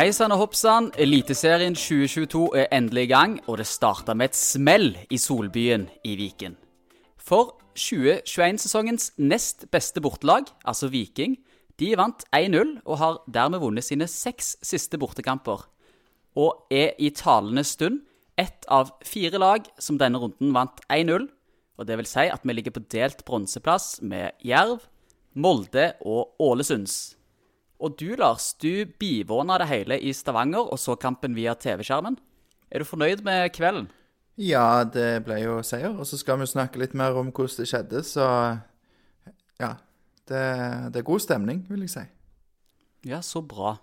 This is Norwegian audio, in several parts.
Hei sann og hopp sann. Eliteserien 2022 er endelig i gang, og det starta med et smell i Solbyen i Viken. For 2021-sesongens nest beste bortelag, altså Viking, de vant 1-0 og har dermed vunnet sine seks siste bortekamper. Og er i talende stund ett av fire lag som denne runden vant 1-0. Og det vil si at vi ligger på delt bronseplass med Jerv, Molde og Ålesunds. Og du, Lars, du bivåna det hele i Stavanger og så kampen via TV-skjermen. Er du fornøyd med kvelden? Ja, det ble jo seier. Og så skal vi snakke litt mer om hvordan det skjedde, så ja. Det, det er god stemning, vil jeg si. Ja, så bra.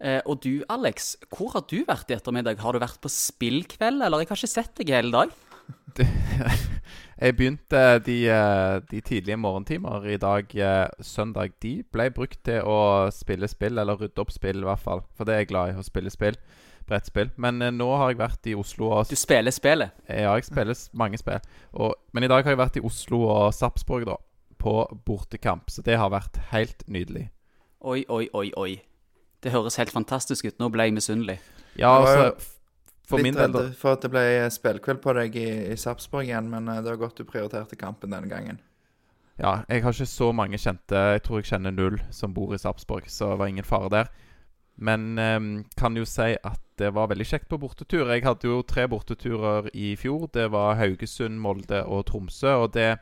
Eh, og du, Alex, hvor har du vært i ettermiddag? Har du vært på spillkveld, eller? Jeg har ikke sett deg hele dag. Jeg begynte de, eh, de, tidlige morgentimer i dag, eh, søndag. De ble brukt til å spille spill, eller rydde opp spill, i hvert fall. For det er jeg glad i, å spille spill. Brettspill. Men eh, nå har jeg vært i Oslo og Du spiller spillet? Ja, jeg spiller mange spill. Og, men i dag har jeg vært i Oslo og Sarpsborg, da. På bortekamp. Så det har vært helt nydelig. Oi, oi, oi, oi. Det høres helt fantastisk ut. Nå ble jeg misunnelig. Ja, altså for Litt redd for at det ble spillkveld på deg i, i Sarpsborg igjen, men det var godt du prioriterte kampen denne gangen. Ja, jeg har ikke så mange kjente. Jeg tror jeg kjenner null som bor i Sarpsborg, så det var ingen fare der. Men um, kan jo si at det var veldig kjekt på bortetur. Jeg hadde jo tre borteturer i fjor. Det var Haugesund, Molde og Tromsø. Og det,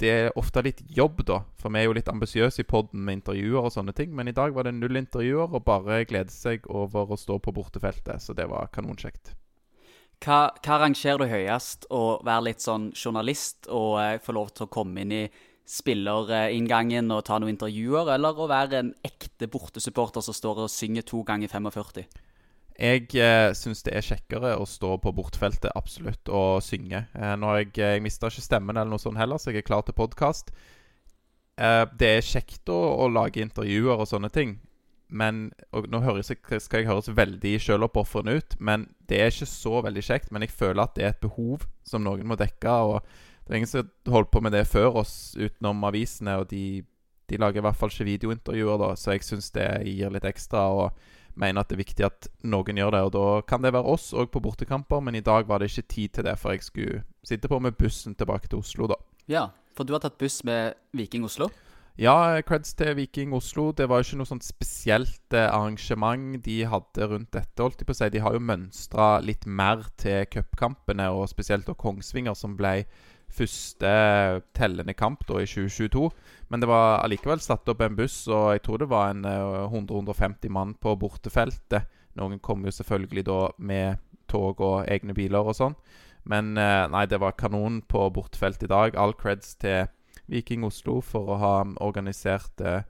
det er ofte litt jobb, da. For vi er jo litt ambisiøse i poden med intervjuer og sånne ting. Men i dag var det null intervjuer, og bare glede seg over å stå på bortefeltet. Så det var kanonkjekt. Hva, hva rangerer du høyest? Å være litt sånn journalist og eh, få lov til å komme inn i spillerinngangen og ta noen intervjuer, eller å være en ekte bortesupporter som står og synger to ganger 45? Jeg eh, syns det er kjekkere å stå på bortfeltet absolutt og synge. Eh, når jeg, eh, jeg mista ikke stemmen eller noe sånt heller, så jeg er klar til podkast. Eh, det er kjekt å, å, lage intervjuer og sånne ting. Men og Nå høres, skal jeg høres veldig sjøloppofrende ut, men det er ikke så veldig kjekt. Men jeg føler at det er et behov som noen må dekke. og Det er ingen som har holdt på med det før oss utenom avisene, og de, de lager i hvert fall ikke videointervjuer, da, så jeg syns det gir litt ekstra. og mener at det er viktig at noen gjør det. Og da kan det være oss òg på bortekamper, men i dag var det ikke tid til det, for jeg skulle sitte på med bussen tilbake til Oslo, da. Ja, for du har tatt buss med Viking Oslo? Ja, creds til Viking Oslo. Det var jo ikke noe sånt spesielt eh, arrangement de hadde rundt dette. holdt De på å si. De har jo mønstra litt mer til cupkampene, og spesielt da Kongsvinger, som ble første tellende kamp da i 2022. Men det var allikevel satt opp en buss, og jeg tror det var en 100-150 eh, mann på bortefeltet. Noen kom jo selvfølgelig da med tog og egne biler og sånn. Men eh, nei, det var kanon på bortefeltet i dag. All creds til Viking Oslo for å ha organisert eh,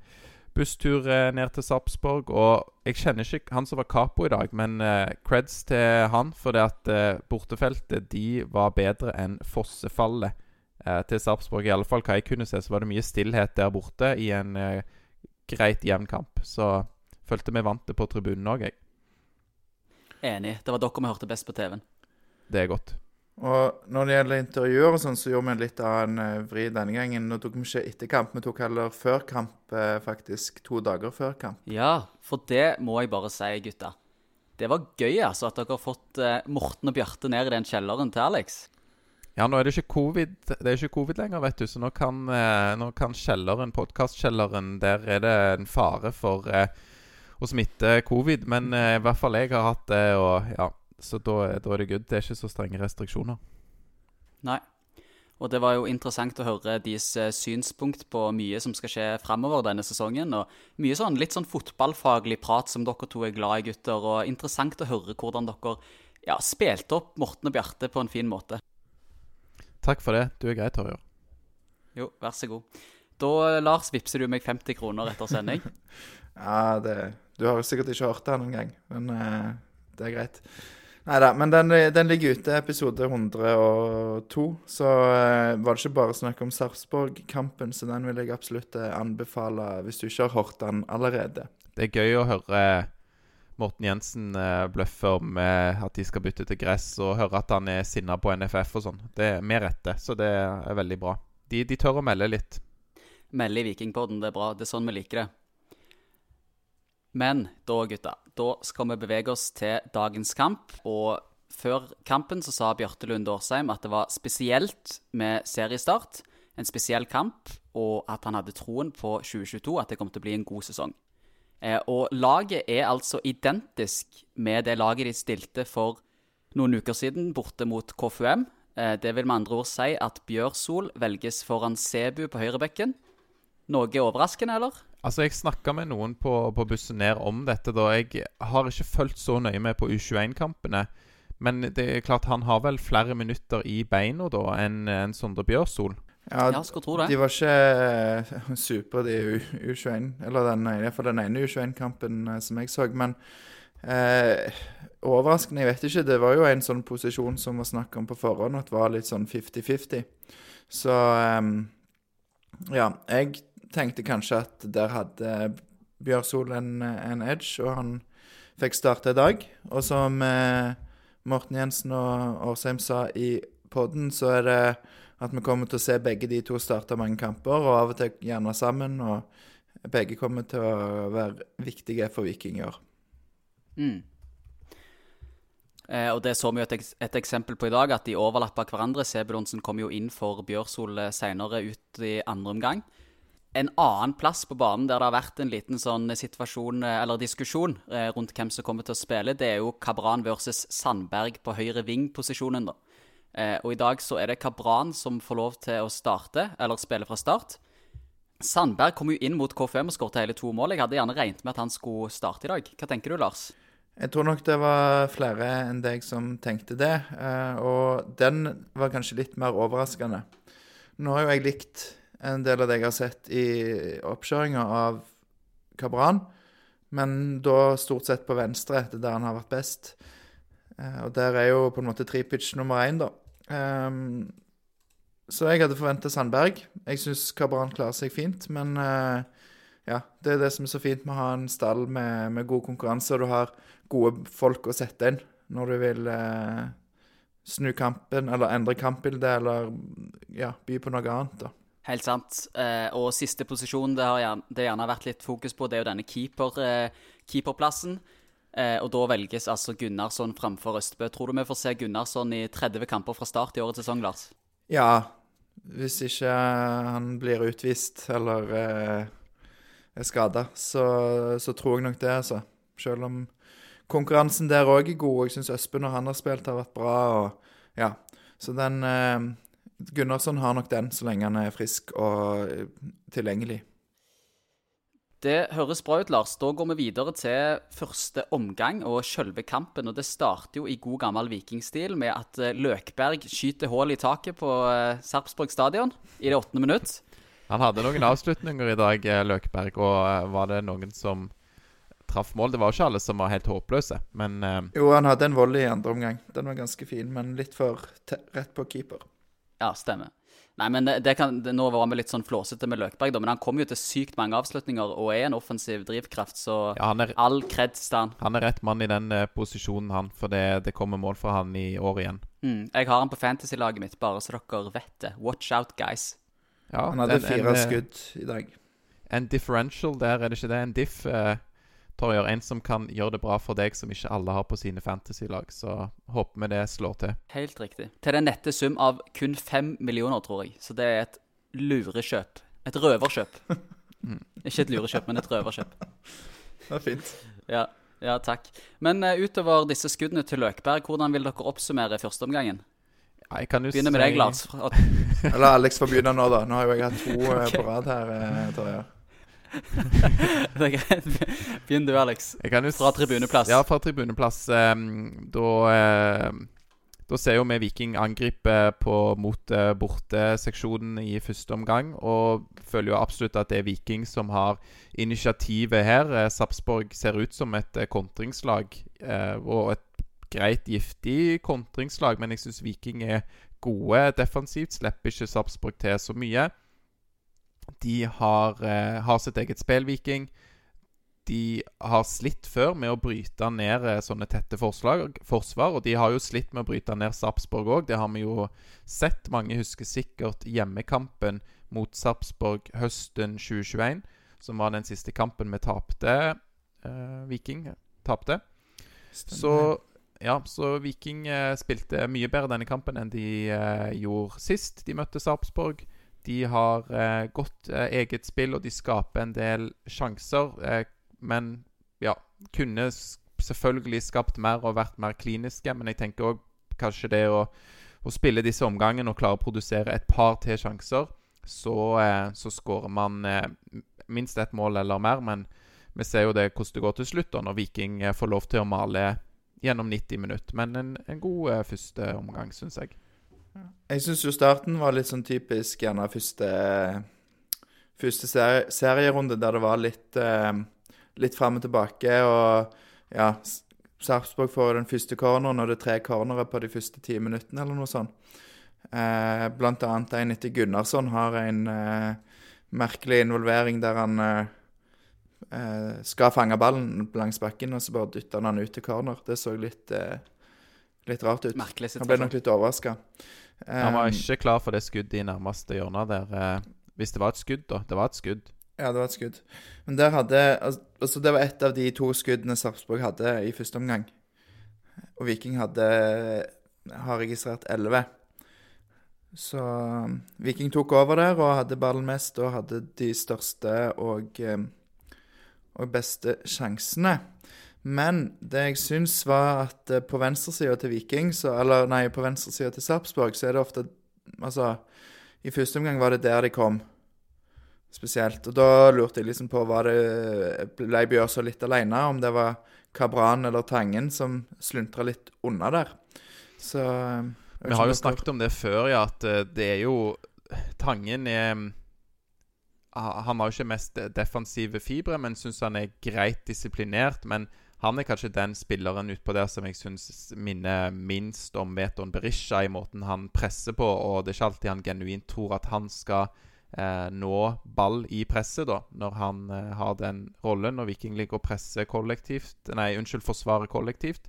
busstur ned til Sarpsborg. Og jeg kjenner ikke han som var capo i dag, men eh, creds til han. For det at eh, bortefeltet de var bedre enn fossefallet eh, til Sarpsborg. I alle fall hva jeg kunne se, så var det mye stillhet der borte i en eh, greit jevn kamp. Så følte vi vant det på tribunen òg, jeg. Enig. Det var dere vi hørte best på TV-en. Det er godt. Og når det gjelder intervjuer og sånn, så gjorde vi litt av en uh, vri denne gangen. Nå tok vi ikke etter kamp, vi tok heller før kamp, uh, faktisk. To dager før kamp. Ja, for det må jeg bare si, gutta. Det var gøy altså at dere har fått uh, Morten og Bjarte ned i den kjelleren til Alex. Ja, nå er det ikke covid, det er ikke covid lenger, vet du. Så nå kan, nå kan kjelleren, podkastkjelleren, der er det en fare for å smitte covid. Men i hvert fall jeg har hatt det, og ja så da, da, er det good. Det er ikke så strenge restriksjoner. Nei. Og det var jo interessant å høre deres eh, synspunkt på mye som skal skje framover denne sesongen. Og mye sånn litt sånn fotballfaglig prat som dere to er glad i, gutter. Og interessant å høre hvordan dere ja, spilte opp Morten og Bjarte på en fin måte. Takk for det. Du er grei, Torjer. Jo, vær så god. Da, Lars, vippser du meg 50 kroner etter sending. ja, det Du har jo sikkert ikke hørt det noen gang, men uh, det er greit. Nei da, men den, den, ligger ute, episode 102. Så uh, var det ikke bare snakk om Sarpsborg-kampen, så den vil jeg absolutt uh, anbefale hvis du ikke har hørt den allerede. Det er gøy å høre Morten Jensen uh, bløffe om at de skal bytte til gress, og høre at han er sinna på NFF og sånn. Det er med rette, så det er veldig bra. De, de tør å melde litt. Melde i Vikingpodden, det er bra. Det er sånn vi liker det. Men da, gutta, da skal vi bevege oss til dagens kamp. Og før kampen så sa Bjarte Lund Årsheim at det var spesielt med seriestart. En spesiell kamp, og at han hadde troen på 2022, at det kom til å bli en god sesong. Eh, og laget er altså identisk med det laget de stilte for noen uker siden borte mot KFUM. Eh, det vil med andre ord si at Bjørsol velges foran Sebu på høyrebekken. Noe overraskende, eller? Altså, Jeg snakka med noen på, på, bussen ned om dette. da. Jeg har ikke fulgt så nøye med på U21-kampene. Men det er klart han har vel flere minutter i beina da enn en Sondre Bjørsol. Ja, Ja, skulle tro det. De var ikke eh, supre, de U- U21. Eller den, ene- for den ene U21-kampen eh, som jeg så. Men eh, overraskende, jeg vet ikke. Det var jo en sånn posisjon som var snakk om på forhånd, at det var litt sånn 50-50. Så eh, ja. Jeg tenkte kanskje at der hadde Bjørsol en, en edge, og han fikk starte i dag. Og som eh, Morten Jensen og Årsheim sa i podden, så er det at vi kommer til å se begge de to starte mange kamper, og av og til gjerne sammen. Og begge kommer til å være viktige for Viking i år. Mm. Eh, og Det så vi jo et, et eksempel på i dag, at de overlappa hverandre. Sebulonsen kom jo inn for Bjørsol eh, senere ut i andre omgang. En annen plass på banen der det har vært en liten sånn situasjon, eh, eller diskusjon eh, rundt hvem som kommer til å spille, det er jo Kabran versus Sandberg på høyre ving-posisjonen. da. Eh, og i dag så er det Kabran som får lov til å starte, eller spille fra start. Sandberg kom jo inn mot KFM og skåret hele to mål. Jeg hadde gjerne regnet med at han skulle starte i dag. Hva tenker du, Lars? Jeg tror nok det var flere enn deg som tenkte det, og den var kanskje litt mer overraskende. Nå har jo jeg likt en del av det jeg har sett i oppkjøringa av Kabran, men da stort sett på venstre, det er der han har vært best. Eh, Og der er jo på en måte tripitch nummer én, da. Ehm, så jeg hadde forventa Sandberg. Jeg syns Kabran klarer seg fint, men eh, ja, det er det som er så fint med å ha en stall med, med god konkurranse, og du har gode folk å sette inn når du vil eh, snu kampen, eller endre kampbildet, eller ja, by på noe annet, da. Helt sant. Eh, og siste posisjon det har gjerne, det gjerne vært litt fokus på, det er jo denne keeper, eh, keeperplassen. Eh, og da velges altså Gunnarsson framfor Østbø. Tror du vi får se Gunnarsson i 30 kamper fra start i årets sesong, Lars? Ja, hvis ikke han blir utvist eller eh, er skada, så, så tror jeg nok det, altså. Selv om konkurransen der òg er god. Jeg syns Østbø, når han har spilt, har vært bra. og ja, Så den eh, Gunnarsson har nok den, så lenge han er frisk og eh, tilgjengelig. Det høres bra ut, Lars. Da går vi videre til første omgang og selve kampen. Og det starter jo i god gammel vikingstil med at eh, Løkberg skyter hull i taket på eh, Sarpsborg stadion i det åttende minutt. Han hadde noen avslutninger i dag, Løkberg, og var det noen som traff mål? Det var jo ikke alle som var helt håpløse, men Jo, han hadde en volley i andre omgang. Den var ganske fin, men litt for te rett på keeper. Ja, stemmer. Nei, men det, det kan, det, Nå var vi litt sånn flåsete med Løkberg, da, men han kom jo til sykt mange avslutninger og er en offensiv drivkraft, så ja, han er, all kreds til han. han er rett mann i den uh, posisjonen, han, for det, det kommer mål fra han i år igjen. Mm, jeg har han på fantasy-laget mitt, bare så dere vet det. Watch out, guys. Ja, Han hadde en- fire en, eh, skudd i dag. En differential der, er det ikke det? En diff, eh, Torjer. En som kan gjøre det bra for deg, som ikke alle har på sine fantasy-lag. Så håper vi det slår til. Helt riktig. Til den nette sum av kun fem millioner, tror jeg. Så det er et lurekjøp. Et røverkjøp. Ikke et lurekjøp, men et røverkjøp. Det er fint. Ja, ja takk. Men uh, utover disse skuddene til Løkberg, hvordan vil dere oppsummere førsteomgangen? Jeg kan jo Begynner med deg, Lars. La Eller Alex får begynne nå, da. Nå har jo jeg hatt to okay. på rad her. eh, Torje. Det er greit. Begynn du, Alex. Jeg kan jo Fra tribuneplass. Ja, fra tribuneplass. ehm, da eh, Da ser jo vi Viking angripe på mot eh, borteseksjonen i første omgang. Og føler jo absolutt at det er Viking som har initiativet her. Eh, Sarpsborg ser ut som et eh, kontringslag. eh, og et greit giftig kontringslag, men jeg syns Viking er gode defensivt. Slipper ikke Sarpsborg til så mye. De har, eh, har sitt eget spill, Viking de har slitt før med å bryte ned eh, sånne tette forslag, forsvar. Og de har jo slitt med å bryte ned Sarpsborg òg. Det har vi jo sett. Mange husker sikkert hjemmekampen mot Sarpsborg høsten 2021, som var den siste kampen vi tapte. eh, Viking tapte. Så ja, så Viking eh, spilte mye bedre denne kampen enn de eh, gjorde sist de møtte Sarpsborg. De har eh, godt eh, eget spill, og de skaper en del sjanser. Eh, men ja, kunne selvfølgelig skapt mer og vært mer kliniske. Men jeg tenker òg kanskje det å, å spille disse omgangene og klare å produsere et par til sjanser, så, så skårer man minst ett mål eller mer. Men vi ser jo det hvordan det går til slutt, da, når Viking får lov til å male gjennom 90 minutter. Men en, en god første omgang, syns jeg. Jeg syns jo starten var litt sånn typisk gjerne første Første seri serierunde der det var litt eh, Litt fram og tilbake, og ja Sarpsborg får den første corneren, og det er tre cornere på de første ti minuttene, eller noe sånt. Eh, blant annet en etter Gunnarsson har en eh, merkelig involvering der han eh, eh, skal fange ballen langs bakken, og så bare dytter han han ut til corner. Det så litt, eh, litt rart ut. Merkelig Han ble nok litt overraska. Han var ikke klar for det skuddet i nærmeste hjørne der. Eh, hvis det var et skudd, da. Det var et skudd. Ja, det var et skudd. Men der hadde Altså, det var ett av de to skuddene Sarpsborg hadde i første omgang. Og Viking hadde har registrert elleve. Så um, Viking tok over der og hadde ballen mest og hadde de største og, um, og beste sjansene. Men det jeg syns var at eh, på venstresida til Viking, så, eller nei, på venstresida til Sarpsborg, så er det ofte Altså, i første omgang var det der de kom spesielt. Og da lurte jeg liksom på var det Ble Bjørså litt alene, om det var Kabran eller Tangen som sluntra litt unna der. Så Vi har jo snakket om det før, ja, at eh, det er jo Tangen er ah, Han har jo ikke mest defensive fibre, men syns han er greit disiplinert. Men han er kanskje den spilleren utpå der som jeg syns minner minst om Veton Berisha i måten han presser på, og det er ikke alltid han genuint tror at han skal eh, nå ball i presset, da, når han eh, har den rollen. Når Viking ligger og presser kollektivt Nei, unnskyld, forsvarer kollektivt.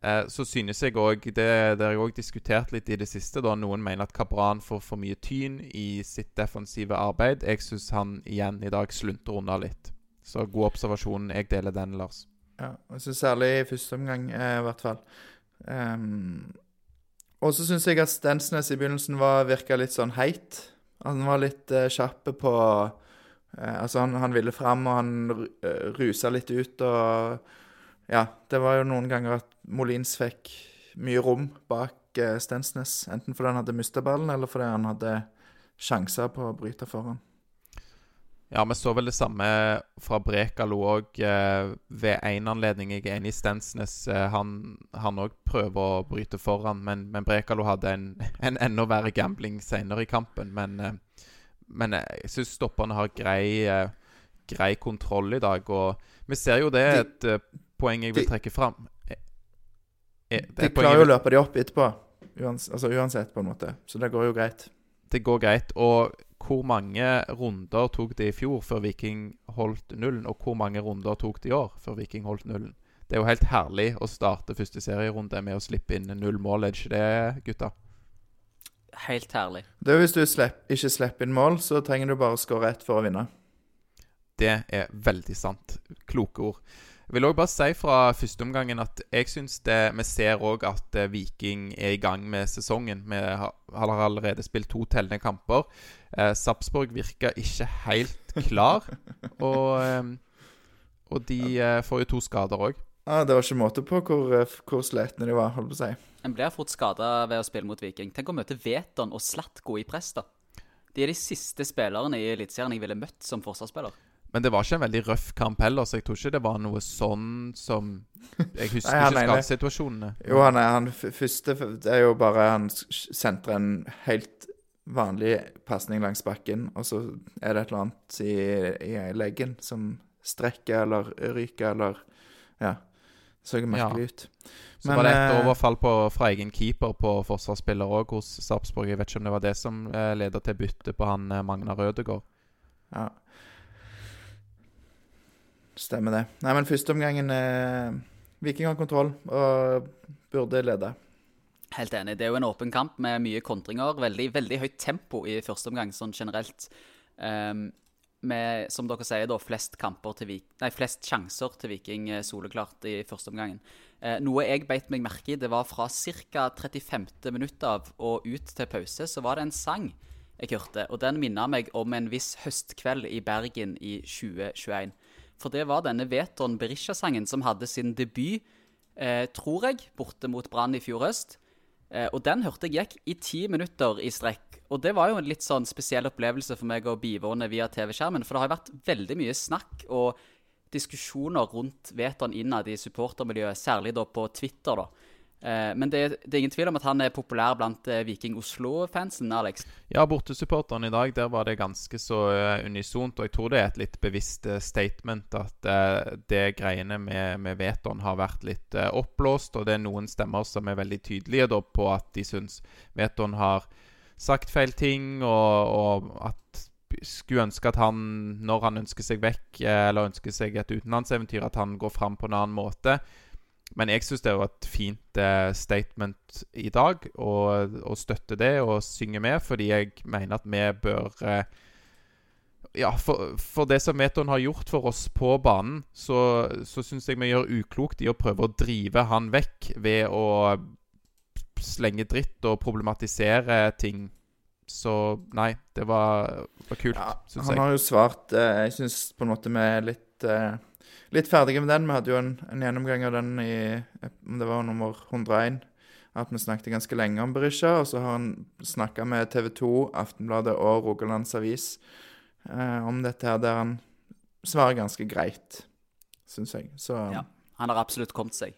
Eh, så synes jeg òg Det har jeg òg diskutert litt i det siste. da Noen mener at Kabran får for mye tyn i sitt defensive arbeid. Jeg syns han igjen i dag slunter unna litt. Så god observasjon. Jeg deler den, Lars. Ja, altså særlig i første omgang, eh, i hvert fall. Um, og så syns jeg at Stensnes i begynnelsen var, virka litt sånn heit. Han var litt eh, kjapp på eh, Altså, han, han ville fram, og han uh, rusa litt ut, og Ja, det var jo noen ganger at Molins fikk mye rom bak eh, Stensnes. Enten fordi han hadde mista ballen, eller fordi han hadde sjanser på å bryte foran. Ja, vi så vel det samme fra Brekalo òg eh, ved én anledning. Jeg er enig i Stensnes. Eh, han òg prøver å bryte foran, men, men Brekalo hadde en, en enda verre gambling senere i kampen. Men, eh, men eh, jeg syns stopperne har grei, eh, grei kontroll i dag. Og vi ser jo det er et eh, poeng jeg vil trekke fram. Er De klarer jo å løpe de opp etterpå. uansett, altså uansett, på en måte. Så det går jo greit. det går greit. Og hvor mange runder tok det i fjor før Viking holdt nullen? Og hvor mange runder tok det i år før Viking holdt nullen? Det er jo helt herlig å starte første serierunde med å slippe inn null mål, er det ikke det, gutta? Helt herlig. Det er Hvis du slepp, ikke slipper inn mål, så trenger du bare å skåre ett for å vinne. Det er veldig sant. Kloke ord. Jeg vil òg bare si fra førsteomgangen at jeg syns Vi ser òg at eh, Viking er i gang med sesongen. Vi har allerede spilt to tellende kamper. Eh, Sarpsborg virker ikke helt klar. og, eh, og de eh, får jo to skader òg. Ah, det var ikke måte på hvor, eh, hvor slitne de var, holdt på å si. En blir fort skada ved å spille mot Viking. Tenk å møte Veton og Slatko i press, da. De er de siste spillerne i Eliteserien jeg ville møtt som forsvarsspiller. Men det var ikke en veldig røff kamp heller, så jeg tror ikke det var noe sånn som Jeg husker Nei, ikke ene- skadesituasjonene. Jo, han er han første Det er jo bare Han sentrer en helt vanlig pasning langs bakken, og så er det et eller annet i, i leggen som strekker eller ryker eller Ja. Det merkelig ja. ut. Så var det et eh, overfall på, fra egen keeper på forsvarsspiller òg hos Sarpsborg. Jeg vet ikke om det var det som eh, til bytte på han eh, Magnar Rødegård. Ja. Stemmer det. Nei, men førsteomgangen eh, Viking har kontroll og burde lede. Helt enig. Det er jo en åpen kamp med mye kontringer. Veldig, veldig høyt tempo i første omgang sånn generelt. Um, med, som dere sier, da, flest, nei, flest sjanser til Viking eh, soleklart i første omgangen. Eh, noe jeg beit meg merke i, det var fra ca. 35. minutt av og ut til pause, så var det en sang jeg hørte. Og den minna meg om en viss høstkveld i Bergen i 2021. For det var denne Veton Berisha-sangen som hadde sin debut, eh, tror jeg, borte mot Brann i fjor høst. Eh, og den hørte jeg gikk i ti minutter i strekk. Og det var jo en litt sånn spesiell opplevelse for meg å bivåne via TV-skjermen. For det har vært veldig mye snakk og diskusjoner rundt Veton innad i supportermiljøet, særlig da på Twitter. da. Eh, men det, det, er ingen tvil om at han er populær blant eh, Viking Oslo-fansen, Alex? Ja, bortesupporteren i dag, der var det ganske så uh, unisont. Og jeg tror det er et litt bevisst statement at det greiene med, med Veton har vært litt oppblåst. Og det er noen stemmer som er veldig tydelige da, på at de syns Veton har sagt feil ting, og, og at skulle ønske at han, når han ønsker seg vekk, eller ønsker seg et utenlandseventyr, at han går fram på en annen måte. Men jeg syns det var et fint eh, statement i dag, å støtte det og synge med, fordi jeg mener at vi bør eh, Ja, for, for, det som Meton har gjort for oss på banen, så, så syns jeg vi gjør uklokt i å prøve å drive han vekk ved å slenge dritt og problematisere ting. Så nei, det var, var kult, ja, syns jeg. Han har jo svart eh, Jeg syns på en måte er litt eh, Litt ferdige med den. Vi hadde jo en, en, gjennomgang av den i om det var nummer 101. At vi snakket ganske lenge om Berisha. Og så har han snakka med TV 2, Aftenbladet og Rogalands Avis eh, om dette her, der han svarer ganske greit, syns jeg. Så Ja. Han har absolutt kommet seg.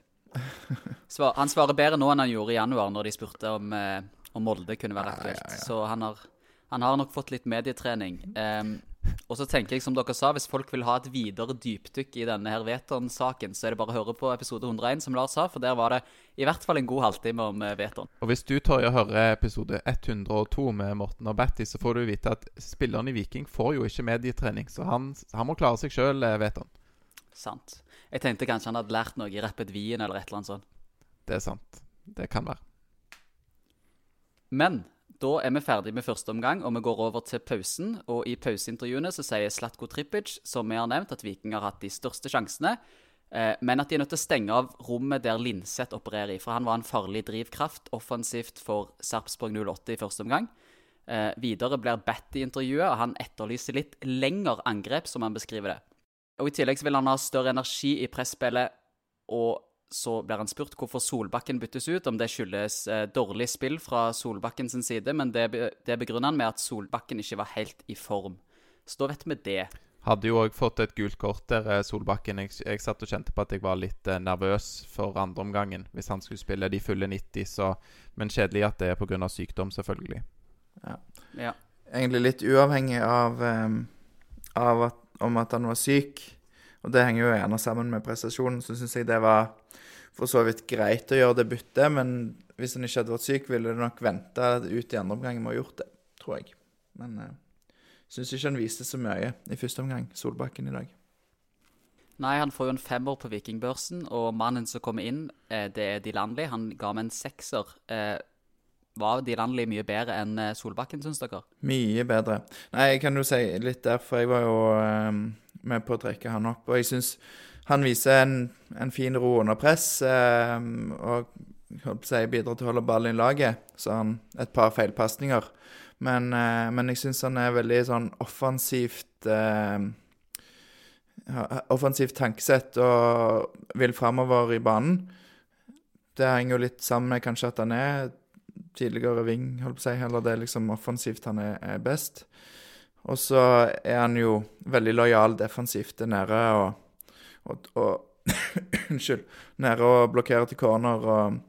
Svar, han svarer bedre nå enn han gjorde i januar, når de spurte om, eh, om Molde kunne være aktuelt. Ja, ja, ja. Så han har, han har, nok fått litt medietrening. Um, og så tenker jeg, som dere sa, hvis folk vil ha et videre dypdykk i denne her Veton-saken, så er det bare å høre på episode 101, som Lars sa, for der var det i hvert fall en god halvtime om eh, Veton. Og hvis du tør å høre episode 102 med Morten og Batty, så får du vite at spilleren i Viking får jo ikke medietrening, så han, han må klare seg sjøl, eh, Veton. Sant. Jeg tenkte kanskje han hadde lært noe i Rappet Wien eller et eller annet sånt. Det er sant. Det kan være. Men da er vi ferdig med første omgang, og vi går over til pausen. Og i pauseintervjuene så sier Slatko Tripic, som vi har nevnt, at Viking har hatt de største sjansene. Eh, men at de er nødt til å stenge av rommet der Linseth opererer i. For han var en farlig drivkraft offensivt for Sarpsborg 08 i første omgang. Eh, videre blir Batty intervjuet, og han etterlyser litt lengre angrep, som han beskriver det. Og I tillegg vil han ha større energi i presspillet, og så blir han spurt hvorfor Solbakken byttes ut, om det skyldes eh, dårlig spill fra Solbakken sin side, men det, det begrunner han med at Solbakken ikke var helt i form. Så da vet vi det. Hadde jo òg fått et gult kort der, eh, Solbakken. Jeg, jeg, satt og kjente på at jeg var litt eh, nervøs for andreomgangen hvis han skulle spille de fulle 90, så Men kjedelig at det er pga. sykdom, selvfølgelig. Ja. ja. Egentlig litt uavhengig av, um, av at om at han var syk. Og det henger jo gjerne sammen med prestasjonen. Så syns jeg det var for så vidt greit å gjøre det byttet, men hvis han ikke hadde vært syk, ville det nok venta ut i andre omgang med å ha gjort det, tror jeg. Men jeg uh, syns ikke han viste så mye i første omgang, Solbakken i dag. Nei, han får jo en femmer på Vikingbørsen, og mannen som kommer inn, eh, det er Dilanli. Han ga meg en sekser. Eh, var Dilanli mye bedre enn eh, Solbakken, syns dere? Mye bedre. Nei, jeg kan jo si litt derfor. Jeg var jo um, med på å trekke han opp. Og jeg syns han viser en, en, fin ro under press. Um, og si, bidrar til å holde ballen i laget. Så han et par feilpasninger. Men, uh, men jeg syns han er veldig sånn offensivt uh, Offensivt tankesett og vil framover i banen. Det henger jo litt sammen med kanskje at han er tidligere wing, holdt på å si. Eller det er liksom offensivt han er, er best. Og så er han jo veldig lojal defensivt der nede og, og, Unnskyld. Nede og blokkerer til corner og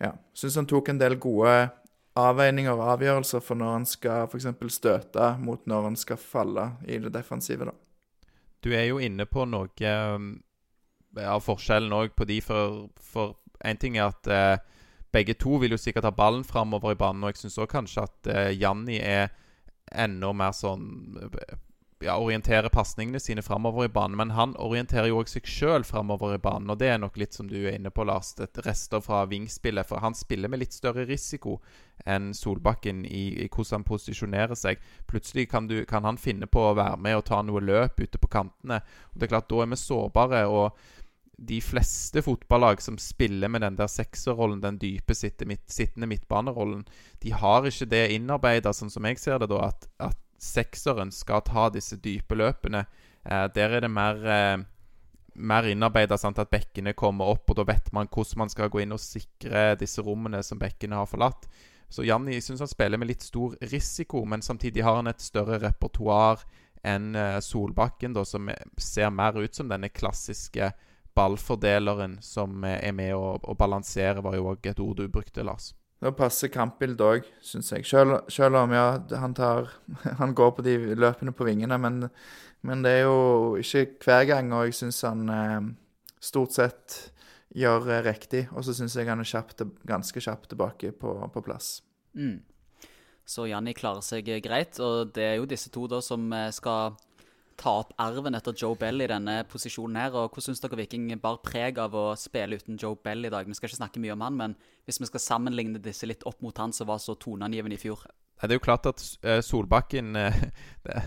Ja. Syns han tok en del gode avveininger og avgjørelser for når han skal f.eks. støte mot når han skal falle i det defensive, da. Du er jo inne på noe av av forskjellen òg på de, for, for en ting er at uh, begge to vil jo sikkert ha ballen framover i banen. Og jeg syns òg kanskje at uh, Janni er enda mer sånn ja, orienterer pasningene sine framover i banen. Men han orienterer jo òg seg sjøl framover i banen, og det er nok litt som du er inne på, Lars. Et rester fra vingspillet. For han spiller med litt større risiko enn Solbakken i, i hvordan han posisjonerer seg. Plutselig kan, du, kan, han finne på å være med og ta noe løp ute på kantene. Og det er klart, Da er vi sårbare. og de fleste fotballag som spiller med den der sekserrollen, den dype sittende midtbanerollen, de har ikke det innarbeida, sånn som jeg ser det, da, at, at sekseren skal ta disse dype løpene. Eh, der er det mer, eh, mer innarbeida at bekkene kommer opp, og da vet man hvordan man skal gå inn og sikre disse rommene som bekkene har forlatt. Så Janni syns han spiller med litt stor risiko, men samtidig har han et større repertoar enn eh, Solbakken, da, som ser mer ut som denne klassiske ballfordeleren som er med å, å balansere, var jo òg et ord du brukte, Lars. Det passer kampbildet òg, syns jeg. Selv, selv, om ja, han, tar, han går på de løpene på vingene, men, men, det er jo ikke hver gang. Og jeg syns han eh, stort sett gjør eh, riktig. Og så syns jeg han er kjapt, ganske kjapt tilbake på, på plass. Mm. Så Janni klarer seg greit, og det er jo disse to da som eh, skal ta opp arven etter Joe Bell i denne posisjonen her. og Hvordan syns dere Viking bar preg av å spille uten Joe Bell i dag? Vi skal ikke snakke mye om han, men hvis vi skal sammenligne disse litt opp mot han som var så toneangivende i fjor det er jo klart at uh, Solbakken uh,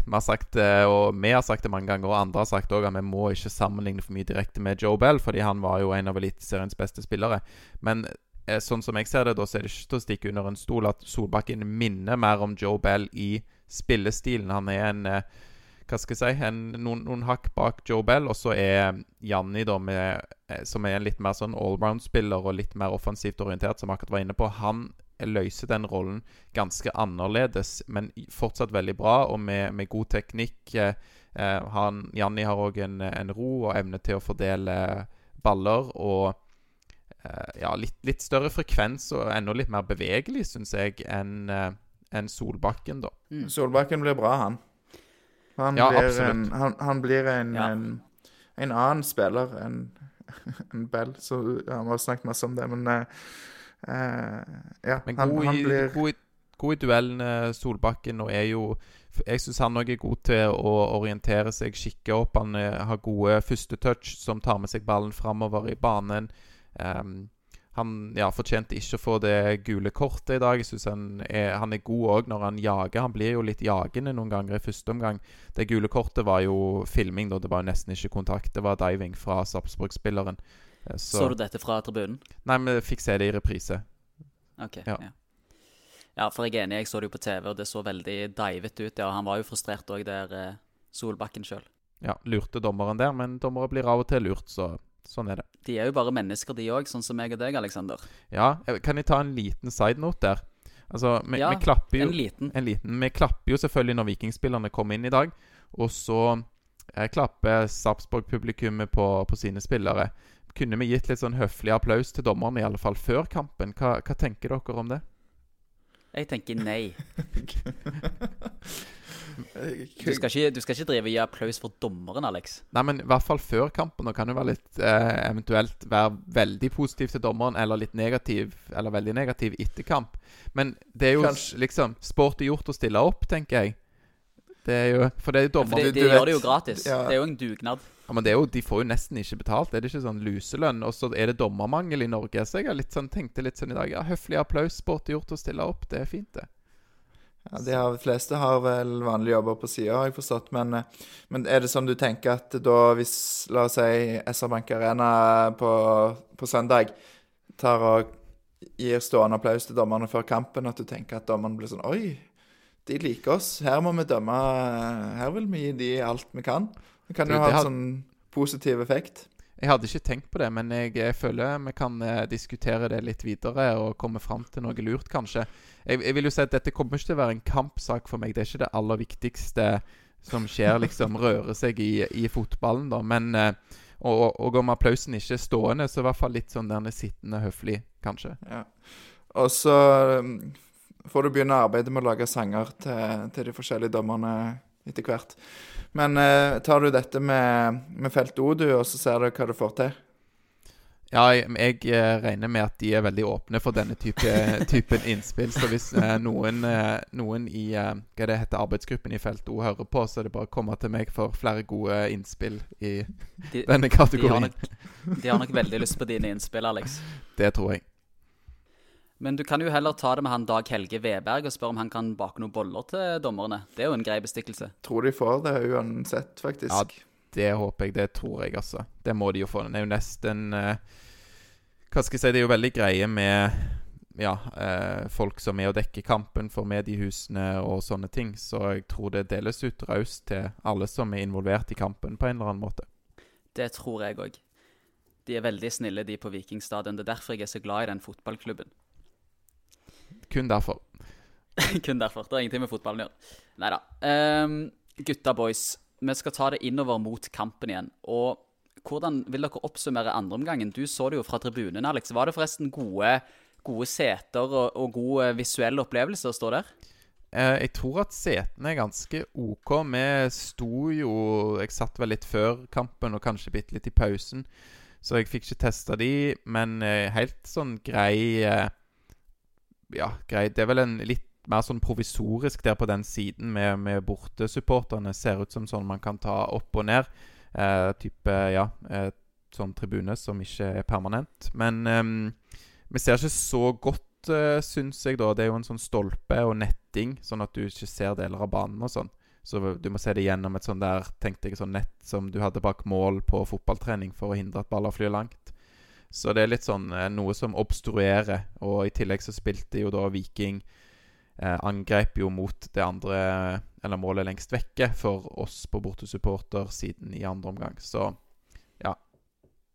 Vi har sagt det, uh, og vi har sagt det mange ganger, og andre har sagt òg at vi må ikke sammenligne for mye direkte med Joe Bell, fordi han var jo en av Eliteseriens beste spillere. Men sånn som jeg ser det, da, så er det ikke til å stikke under en stol at Solbakken minner mer om Joe Bell i spillestilen. Han er en hva skal jeg si, en, noen, noen, hakk bak Joe Bell. Og så er Janni, da, med, eh, som er en litt mer sånn allround-spiller og litt mer offensivt orientert, som akkurat var inne på, han løser den rollen ganske annerledes, men fortsatt veldig bra, og med, med god teknikk. Eh, eh han, Janni har òg en, en, ro og evne til å fordele baller. og eh, ja, litt, litt, større frekvens og enda litt mer bevegelig, syns jeg, enn en Solbakken, da. Mm. Solbakken blir bra, han. Han, ja, blir, en, han, han blir en, ja. en, en, annen spiller enn en Bell. Så Vi har snakket masse om det, men uh, ja. Men god, han, blir god, god i duellene, Solbakken, og er jo jeg syns han òg er god til å orientere seg, kikke opp. Han har gode førstetouch som tar med seg ballen framover i banen. Um, han ja, fortjente ikke å få det gule kortet i dag. Jeg synes han er, han er god òg når han jager. Han blir jo litt jagende noen ganger i første omgang. Det gule kortet var jo filming, da. Det var jo nesten ikke kontakt. Det var diving fra Sarpsborg-spilleren. Eh, så, så, du dette fra tribunen? Nei, vi fikk se det i reprise. Ok, ja. ja. ja for jeg er enig. Jeg så det jo på TV, og det så veldig divet ut. Ja, Han var jo frustrert òg der, eh, Solbakken sjøl. Ja, lurte dommeren der, men dommere blir av og til lurt, så Sånn er det. De er jo bare mennesker, de òg, sånn som meg og deg, Aleksander. Ja, kan jeg ta en liten side note der? Altså, vi, ja, vi klapper jo en liten. en liten. Vi klapper jo selvfølgelig når vikingspillerne kommer inn i dag. Og så eh, klapper Sarpsborg-publikummet på, på, sine spillere. Kunne vi gitt litt sånn høflig applaus til dommerne, i alle fall før kampen? Hva, hva tenker dere om det? Jeg tenker nei. Du skal, ikke, du skal ikke drive og gi applaus for dommeren, Alex. Nei, men i hvert fall før kampen. Og kan jo være litt eh, eventuelt være veldig positiv til dommeren, eller litt negativ, eller veldig negativ etter kamp. Men det er jo Kanskje. liksom Sport er gjort å stille opp, tenker jeg. Det er jo For det er jo dommer... Ja, de, de gjør det jo gratis. Ja. Det er jo en dugnad. Ja, men det er jo, De får jo nesten ikke betalt. Er det ikke sånn luselønn? Og så er det dommermangel i Norge. Så jeg har litt sånn, tenkte litt sånn i dag Ja, høflig applaus. Sport er gjort å stille opp. Det er fint, det. Ja, De har, fleste har vel vanlige jobber på sida, har jeg forstått. Men, men, er det sånn du tenker at da hvis, la oss si, SR Bank Arena på, på, søndag tar og gir stående applaus til dommerne før kampen, at du tenker at dommerne blir sånn Oi, de liker oss. Her må vi dømme. Her vil vi gi de alt vi kan. Det kan jo ha en sånn positiv effekt. Jeg hadde ikke tenkt på det, men jeg, jeg føler vi kan eh, diskutere det litt videre og komme fram til noe lurt, kanskje. Jeg, jeg, vil jo si at dette kommer ikke til å være en kampsak for meg. Det er ikke det aller viktigste som skjer, liksom, røre seg i, i fotballen, da. Men eh, og, og, om applausen ikke er stående, så i hvert fall litt sånn der sittende høflig, kanskje. Ja. Og så um, får du begynne arbeidet med å lage sanger til, til de forskjellige dommerne etter hvert. Men eh, tar du dette med, med felt O, du, og så ser du hva du får til? Ja, jeg, jeg eh, regner med at de er veldig åpne for denne type, typen innspill. Så hvis eh, noen, eh, noen i eh, hva det heter, arbeidsgruppen i Felt O hører på, så er det bare å komme til meg for flere gode innspill i De, denne de, har kategorien. nok, de har nok veldig lyst på dine innspill, Alex. Det tror jeg. Men du kan jo heller ta det med han Dag Helge Veberg og spørre om han kan bake noen boller til dommerne. Det er jo en grei bestikkelse. Tror de får det uansett, faktisk. Ja, Det håper jeg. Det tror jeg, altså. Det må de jo få. Det er jo nesten eh, Hva skal jeg si? Det er jo veldig greie med ja, eh, folk som er og dekker kampen for mediehusene og sånne ting. Så jeg tror det deles ut raust til alle som er involvert i kampen på en eller annen måte. Det tror jeg òg. De er veldig snille, de på Vikingstadion. Det er derfor jeg er så glad i den fotballklubben. Kun derfor. Kun derfor. Det har ingenting med fotballen å gjøre. Nei da. Um, gutta boys, vi skal ta det innover mot kampen igjen. Og hvordan vil dere oppsummere andreomgangen? Du så det jo fra tribunen, Alex. Var det forresten gode, gode seter og, og god eh, visuell opplevelse å stå der? Eh, jeg tror at setene er ganske OK. Vi sto jo Jeg satt vel litt før kampen og kanskje bitte litt i pausen, så jeg fikk ikke testa de, men eh, helt sånn grei Ja, greit. Det er vel en litt mer sånn provisorisk der på den siden med, med bortesupporterne. Ser ut som sånn man kan ta opp og ned. Eh, type, ja eh, Sånn tribune som ikke er permanent. Men eh, vi ser ikke så godt, eh, syns jeg, da. Det er jo en sånn stolpe og netting, sånn at du ikke ser deler av banen og sånn. Så du må se det gjennom et sånn der tenkte jeg, sånn nett som du hadde bak mål på fotballtrening for å hindre at baller flyr langt. Så det er litt sånn eh, noe som obstruerer. Og i tillegg så spilte jo da Viking eh, Angrep jo mot det andre Eller målet lengst vekke for oss på bortesupportersiden i andre omgang. Så ja.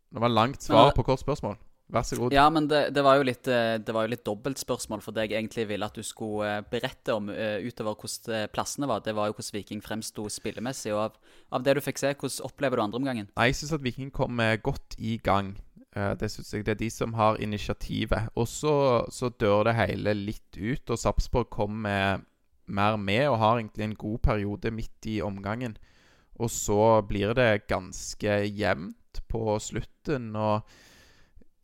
Det var langt svar på kort spørsmål. Vær så god. Ja, men det, det var jo litt, eh, det var jo litt dobbeltspørsmål for det jeg egentlig ville at du skulle eh, berette om utover hvordan plassene var. Det var jo hvordan Viking fremsto spillemessig. Og av, av det du fikk se, hvordan opplever du andreomgangen? Nei, jeg syns at Viking kom godt i gang. Eh, det synes jeg det er de som har initiativet. Og så dør det hele litt ut, og Sarpsborg kommer mer med og har egentlig en god periode midt i omgangen. Og så blir det ganske jevnt på slutten, og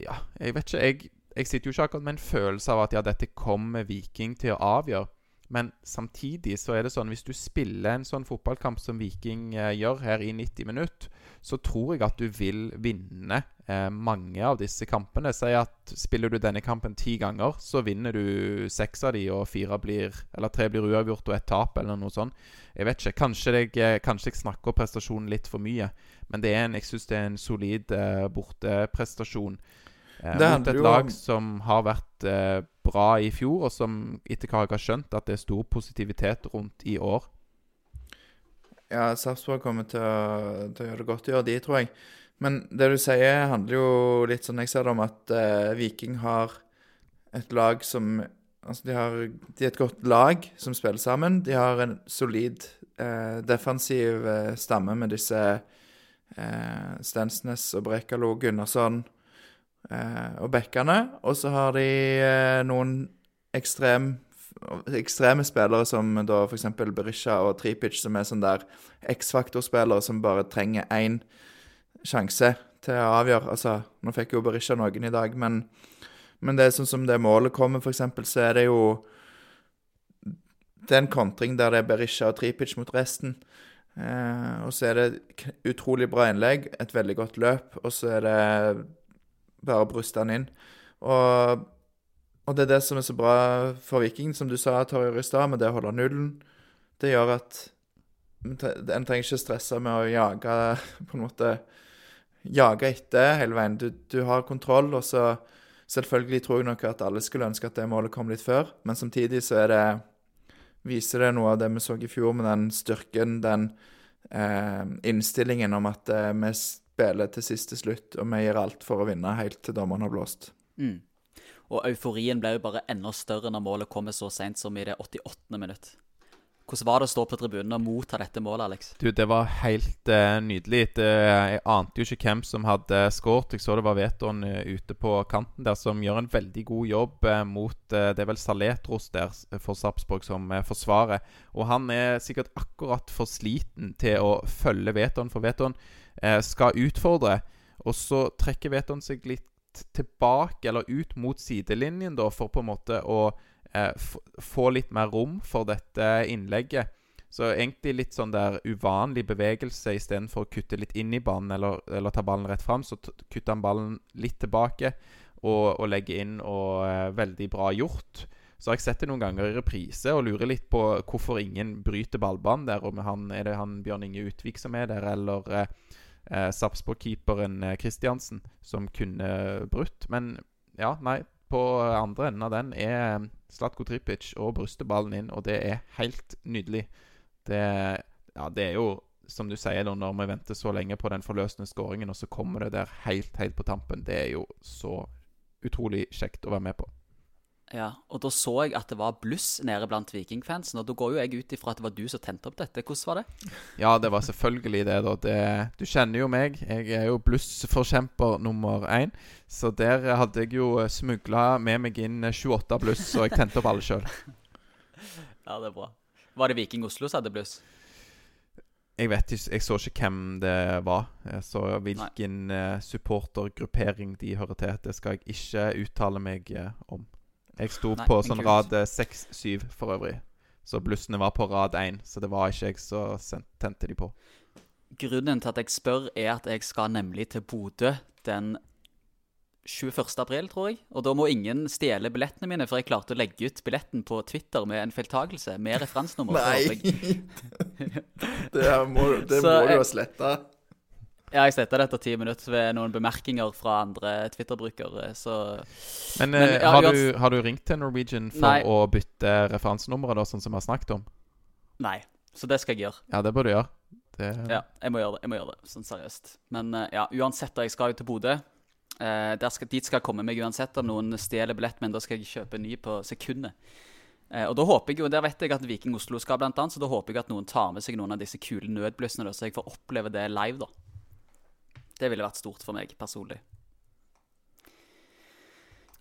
ja, jeg vet ikke Jeg, jeg sitter jo ikke akkurat med en følelse av at ja, dette kommer Viking til å avgjøre. Men samtidig så er det sånn hvis du spiller en sånn fotballkamp som Viking eh, gjør her i 90 minutter, så tror jeg at du vil vinne eh, mange av disse kampene. Si at spiller du denne kampen ti ganger, så vinner du seks av de, og fire blir Eller tre blir uavgjort og ett tap, eller noe sånt. Jeg vet ikke. Kanskje jeg, eh, kanskje jeg snakker prestasjonen litt for mye. Men det er en, jeg syns det er en solid eh, borteprestasjon. Eh, mot et lag som har vært eh, bra i fjor, og som etter hva jeg har skjønt, at det er stor positivitet rundt i år. Ja, Sarpsborg kommer til å, til å gjøre det godt i år, de, tror jeg. Men det du sier, handler jo litt sånn jeg ser det om at eh, Viking har et lag som Altså, de har, de er et godt lag som spiller sammen. De har en solid eh, defensiv eh, stamme med disse eh, Stensnes og Brekalo, Gunnarsson og backene. Og så har de eh, noen ekstrem ekstreme spillere som da f.eks. Berisha og Tripic, som er sånn der X-faktor-spillere som bare trenger én sjanse til å avgjøre. Altså, nå fikk jo Berisha noen i dag, men, men det er sånn som det målet kommer, f.eks., så er det jo Det er en kontring der det er Berisha og Tripic mot resten. Eh, og så er det utrolig bra innlegg, et veldig godt løp, og så er det bare å han inn. Og og det er det som er så bra for Viking, som du sa, Torje i stad, med det å holde nullen. Det gjør at en trenger ikke stresse med å jage på en måte Jage etter hele veien. Du, du har kontroll, og så Selvfølgelig tror jeg nok at alle skulle ønske at det målet kom litt før, men samtidig så er det Viser det noe av det vi så i fjor, med den styrken, den eh, innstillingen om at eh, vi spiller til siste slutt, og vi gir alt for å vinne helt til dommeren har blåst. Mm. Og euforien ble jo bare enda større når målet kommer så seint som i det 88. minutt. Hvordan var det å stå på tribunen og motta dette målet, Alex? Du, det var helt uh, nydelig. Det, jeg ante jo ikke hvem som hadde skåret. Jeg så det var Veton uh, ute på kanten der, som gjør en veldig god jobb uh, mot Det er vel Saletros der for Sarpsborg som forsvarer. Og han er sikkert akkurat for sliten til å følge Veton, for Veton skal utfordre. Og så trekker Veton seg litt tilbake, eller ut mot sidelinjen, da, for på en måte å eh, få litt mer rom for dette innlegget. Så egentlig litt sånn der uvanlig bevegelse istedenfor å kutte litt inn i banen eller, eller ta ballen rett fram. Så kutter han ballen litt tilbake og, og legger inn, og eh, veldig bra gjort. Så har jeg sett det noen ganger i reprise og lurer litt på hvorfor ingen bryter ballbanen der. Om han, er det han Bjørn Inge Utvik som er der, eller eh, eh, Sarpsborg-keeperen Kristiansen eh, som kunne brutt. Men ja, nei. På andre enden av den er Slatko Tripic og bryster ballen inn, og det er helt nydelig. Det, ja, det er jo som du sier, når vi venter så lenge på den forløsende skåringen, og så kommer det der helt, helt på tampen. Det er jo så utrolig kjekt å være med på. Ja, og da så jeg at det var bluss nede blant vikingfansen. Og da går jo jeg ut ifra at det var du som tente opp dette. Hvordan var det? Ja, det var selvfølgelig det, da. Det, du kjenner jo meg. Jeg er jo blussforkjemper nummer én. Så der hadde jeg jo smugla med meg inn 28 bluss, og jeg tente opp alle sjøl. ja, det er bra. Var det Viking Oslo som hadde bluss? Jeg vet ikke, jeg så ikke hvem det var. Jeg så hvilken uh, supportergruppering de hører til. Det skal jeg ikke uttale meg om. Jeg sto Nei, på sånn rad 6-7 eh, for øvrig. Så blussene var på rad 1, så det var ikke jeg som tente de på. Grunnen til at jeg spør, er at jeg skal nemlig til Bodø den 21. april, tror jeg. Og da må ingen stjele billettene mine, for jeg klarte å legge ut billetten på Twitter med en feiltagelse med referansenummer. Nei! det må, det må du ha sletta. Ja, jeg setter det etter ti minutter ved noen bemerkninger fra andre Twitter-brukere, så Men, Men ja, har, du, har, du, ringt til Norwegian for nei. å bytte referansenummeret, da, sånn som vi har snakket om? Nei, så det skal jeg gjøre. Ja, det bør du gjøre. Det... Ja, jeg må gjøre det. Jeg må gjøre det, sånn seriøst. Men ja, uansett, da, jeg skal jo til Bodø. Eh, skal, dit skal jeg komme meg uansett om noen stjeler billett, men da skal jeg kjøpe ny på sekundet. Eh, og da håper jeg jo, Der vet jeg at Viking Oslo skal, blant annet, så da håper jeg at noen tar med seg noen av disse kule nødblussene, så jeg får oppleve det live. da. Det ville vært stort for meg personlig.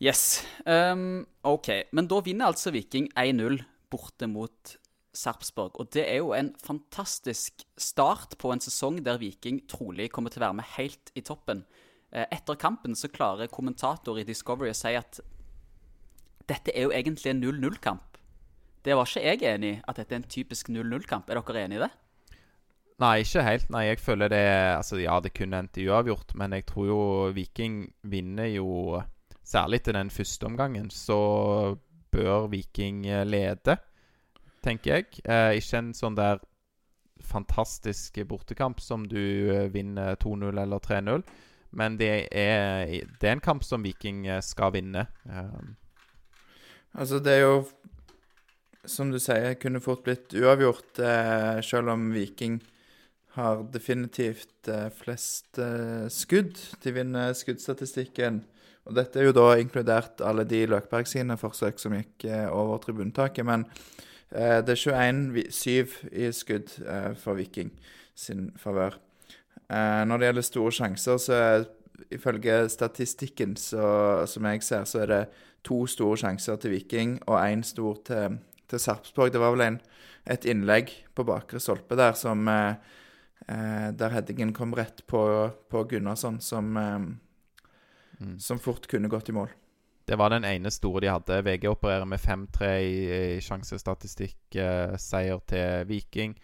Yes. Um, OK. Men da vinner altså Viking 1-0 borte mot Sarpsborg. Og det er jo en fantastisk start på en sesong der Viking trolig kommer til å være med helt i toppen. Eh, etter kampen så klarer kommentator i Discovery å si at dette er jo egentlig en 0-0-kamp. Det var ikke jeg enig i, at dette er en typisk 0-0-kamp. Er dere enig i det? Nei, ikke helt. Nei, jeg føler det Altså, ja, det kunne endt uavgjort, men jeg tror jo Viking vinner jo Særlig til den første omgangen, så bør Viking eh, lede, tenker jeg. Eh, ikke en sånn der fantastisk bortekamp som du eh, vinner 2-0 eller 3-0. Men det er, det er, en kamp som Viking eh, skal vinne. Eh. Altså, det er jo Som du sier, kunne fort blitt uavgjort, eh, selv om Viking har definitivt eh, flest eh, skudd. De vinner skuddstatistikken. Og dette er jo da inkludert alle de Løkberg sine forsøk som gikk eh, over tribunetaket. Men det er 21-7 i skudd for Viking sin favør. Når det gjelder store sjanser, så er ifølge statistikken så, som jeg ser, så er det to store sjanser til Viking og én stor til, til Sarpsborg. Det var vel en, et innlegg på bakre stolpe der som der headingen kom rett på, på Gunnarsson, som, eh, mm. som fort kunne gått i mål. Det var den ene store de hadde. VG opererer med 5-3 i, i sjansestatistikk. Eh, seier til Viking.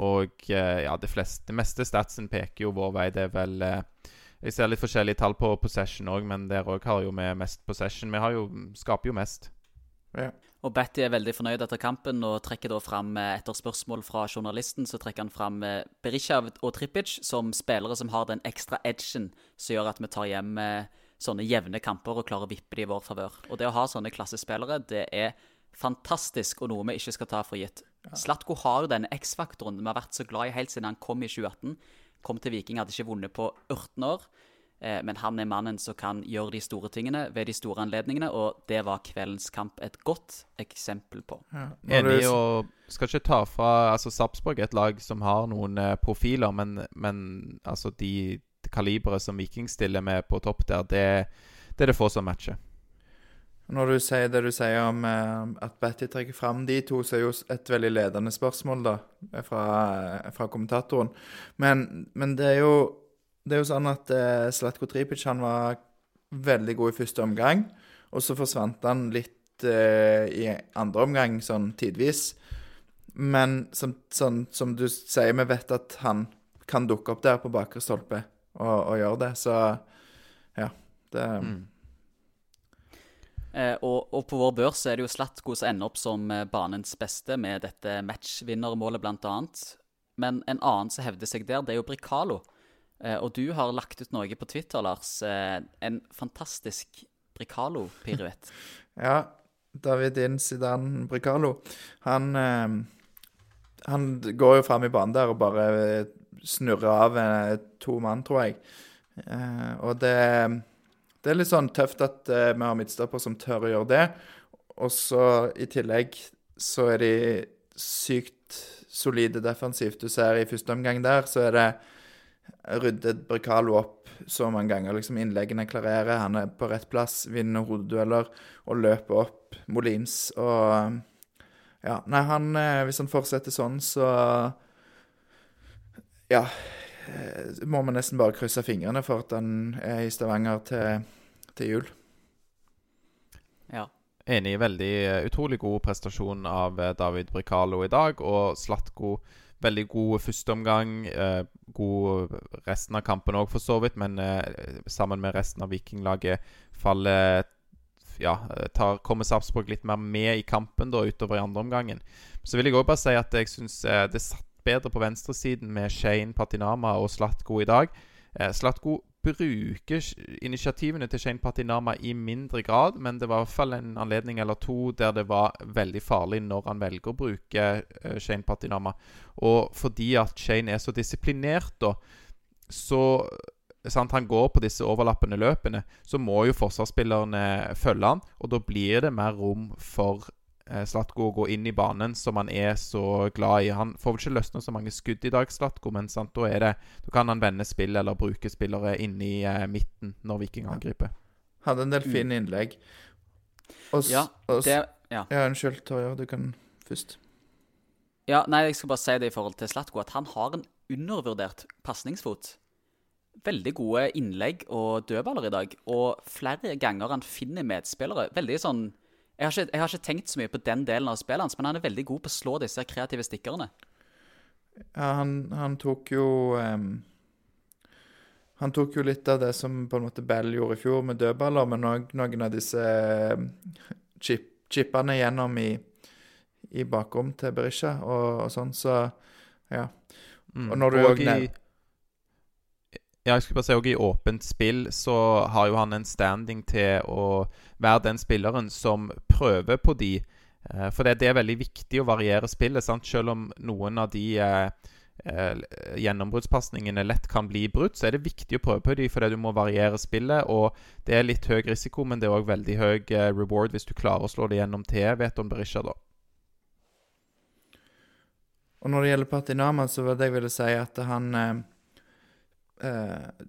Og eh, ja, det, fleste, det meste statsen peker jo vår vei. Det er vel eh, Jeg ser litt forskjellige tall på possession òg, men der òg har jo vi mest possession. Vi jo, skaper jo mest. Ja. Og Betty er veldig fornøyd etter kampen og trekker da fram eh, etter spørsmål fra journalisten så trekker han fram Berishav og Trippic som spillere som har den ekstra edgen som gjør at vi tar hjem eh, sånne jevne kamper og klarer å vippe de i vår favør. Og det å ha sånne klassespillere, det er fantastisk og noe vi ikke skal ta for gitt. Slatko har jo denne X-faktoren vi har vært så glad i helt siden han kom i 2018. Kom til Viking, hadde ikke vunnet på 18 år. Eh, men han er mannen som kan gjøre de store tingene ved de store anledningene, og det var kveldens kamp et godt eksempel på. Ja. Enig, og skal ikke ta fra altså Sarpsborg et lag som har noen eh, profiler, men, men altså de, de kaliberet som Viking stiller med på topp der, det, det er det få som matcher. Når du sier det du sier om eh, at Betty trekker fram de to, så er jo et veldig ledende spørsmål da, fra, fra kommentatoren. Men, men det er jo det er jo sånn at uh, Slatko Tripic han var veldig god i første omgang, og så forsvant han litt eh, i andre omgang, sånn tidvis. Men som, sånn, som du sier, vi vet at han kan dukke opp der på bakre stolpe og, og gjøre det, så ja. Det Mm. Eh, og, og på vår børs er det jo Slatko som ender opp som eh, banens beste med dette matchvinnermålet, annet. Men en annen som hevder seg der, det er jo Bricalo. Eh, og du har lagt ut noe på Twitter, Lars. Eh, en fantastisk Bricalo-piruett. Ja, David Zidane Bricalo. Han eh, Han går jo fram i banen der og bare snurrer av to mann, tror jeg. Og det, det er litt sånn tøft at vi har midtstopper som tør å gjøre det. Og så i tillegg så er de sykt solide defensivt. Du ser i første omgang der, så er det ryddet Bricalo opp så mange ganger. liksom Innleggene klarerer, han er på rett plass, vinner hodedueller og løper opp Molins. Og ja, nei, han eh, Hvis han fortsetter sånn, så Ja. eh, Må man nesten bare krysse fingrene for at han er i Stavanger til, til jul. Ja. Enig. Veldig eh, utrolig god prestasjon av David Bricalo i dag. Og Slatko veldig god førsteomgang. Eh, god resten av kampen òg, for så vidt. Men eh, sammen med resten av Vikinglaget faller Ja, tar, kommer Sarpsborg litt mer med i kampen da utover i andre omgangen. Så vil jeg òg bare si at jeg syns eh, det satt bedre på venstresiden med Shane Patinama og Slatko i dag. Eh, Slatko bruker sh- initiativene til Shane Patinama i mindre grad, men det var i hvert fall en anledning eller to der det var veldig farlig når han velger å bruke eh, Shane Patinama. Og fordi at Shane er så disiplinert, da, så sant, Han går på disse overlappende løpene, så må jo forsvarsspillerne følge han, og da blir det mer rom for Slatko å gå inn i banen som han er så glad i. Han får vel ikke løsna så mange skudd i dag, Slatko, men sant, da, er det, da kan han vende spill eller bruke spillere inne i eh, midten når Viking angriper. Hadde en del fine innlegg. Og, Ja, det Ja. ja unnskyld, Torje. Du kan først. Ja, nei, jeg skal bare si det i forhold til Slatko, at han har en undervurdert pasningsfot. Veldig gode innlegg og dødballer i dag, og flere ganger han finner medspillere. Veldig sånn jeg har, ikke, jeg har ikke tenkt så mye på den delen av spillet hans, men han er veldig god på å slå disse kreative stikkerne. Ja, han, han tok jo um, Han tok jo litt av det som på en måte Bell gjorde i fjor, med dødballer, men òg noen av disse chip, chipene gjennom i, i bakrom til Berisha og, og sånn, så ja. Mm. Og når du òg nevner Ja, jeg skulle bare si også I åpent spill så har jo han en standing til å være den spilleren som prøver på de. Eh, for det, det er veldig viktig å variere spillet. sant? Selv om noen av de eh, eh, gjennombruddspasningene lett kan bli brutt, så er det viktig å prøve på de, fordi du må variere spillet. Og det er litt høy risiko, men det er òg veldig høy eh, reward hvis du klarer å slå det gjennom til Veton Berisha, da. Og når det gjelder Patinama, så var det jeg ville si at han eh, eh,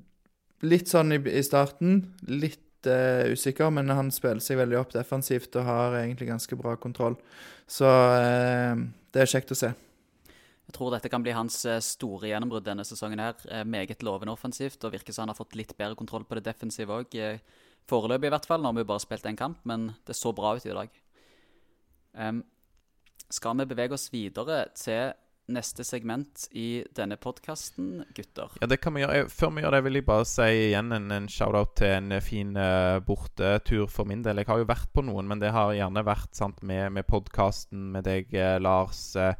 Litt sånn i, i starten, litt eh, usikker, men han spiller seg veldig opp defensivt og har egentlig ganske bra kontroll. Så eh, det er kjekt å se. Jeg tror dette kan bli hans eh, store gjennombrudd denne sesongen. her. Eh, Meget lovende offensivt, og virker som han har fått litt bedre kontroll på det defensive òg. Foreløpig, i hvert fall. Nå har vi bare spilt én kamp, men det så bra ut i dag. Um, skal vi bevege oss videre til neste segment i denne podkasten, gutter? Ja, det kan vi gjøre. Før vi gjør det, vil jeg bare si igjen en, en shout-out til en fin uh, bortetur for min del. Jeg har jo vært på noen, men det har gjerne vært sant, med, med podkasten, med deg, eh, Lars. eh,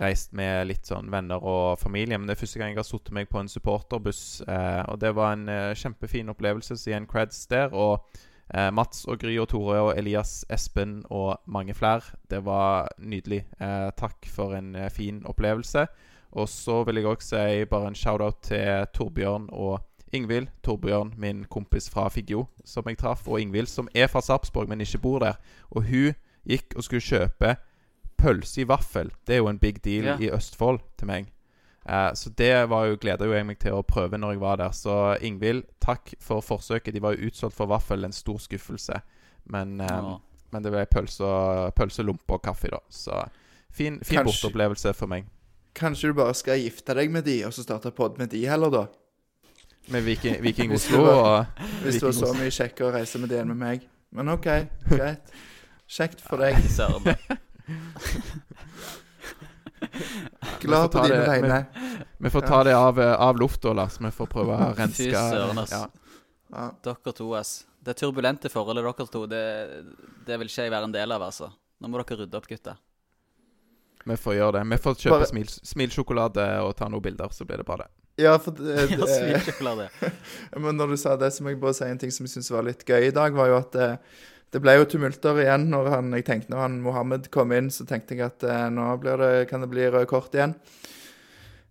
reist med litt sånn venner og familie. Men det er første gang jeg har sittet meg på en supporterbuss. Eh, og det var en eh, kjempefin opplevelse. Så igjen creds der. Og eh, Mats og Gry og Tore og Elias, Espen og mange flere. Det var nydelig. Eh, takk for en eh, fin opplevelse. Og så vil jeg også si bare en shout-out til Torbjørn og Ingvild. Torbjørn, min kompis fra Figgjo, som jeg traff. Og Ingvild, som er fra Sarpsborg, men ikke bor der. Og hun gikk og skulle kjøpe pølse i vaffel. Det er jo en big deal Ja. i Østfold til meg. Eh, så det var jo, gleda jeg meg til å prøve når jeg var der. Så Ingvild, takk for forsøket. De var jo utsolgt for vaffel. En stor skuffelse. Men, eh, Ja. men det ble pølse, lompe og kaffe, da. Så fin, fin Kanskje- borteopplevelse for meg. Kanskje du bare skal gifte deg med de, og så starte pod med de heller, da? Med Viking, Viking Oslo og Hvis det var så mye kjekkere å reise med de enn med meg. Men OK, greit. Kjekt for deg. Søren. Glad på dine vegne. Vi får ta det av, eh, av lufta, Lars. Vi får prøve å renske Fy søren, ass. Ja. Ja. Dere to, ass. Det turbulente forholdet dere to, det, det vil ikke jeg være en del av, altså. Nå må dere rydde opp, gutter. Vi får gjøre det. Vi får kjøpe Bare- smil, smilsjokolade og ta noen bilder, så blir det bra, det. Ja, for det, Ja, det, Smilsjokolade. Men når du sa det, så må jeg bare si en ting som jeg syns var litt gøy i dag, var jo at eh, det ble jo tumulter igjen når han, jeg tenkte, når han Mohammed kom inn, så tenkte jeg at eh, nå blir det, kan det bli røde kort igjen.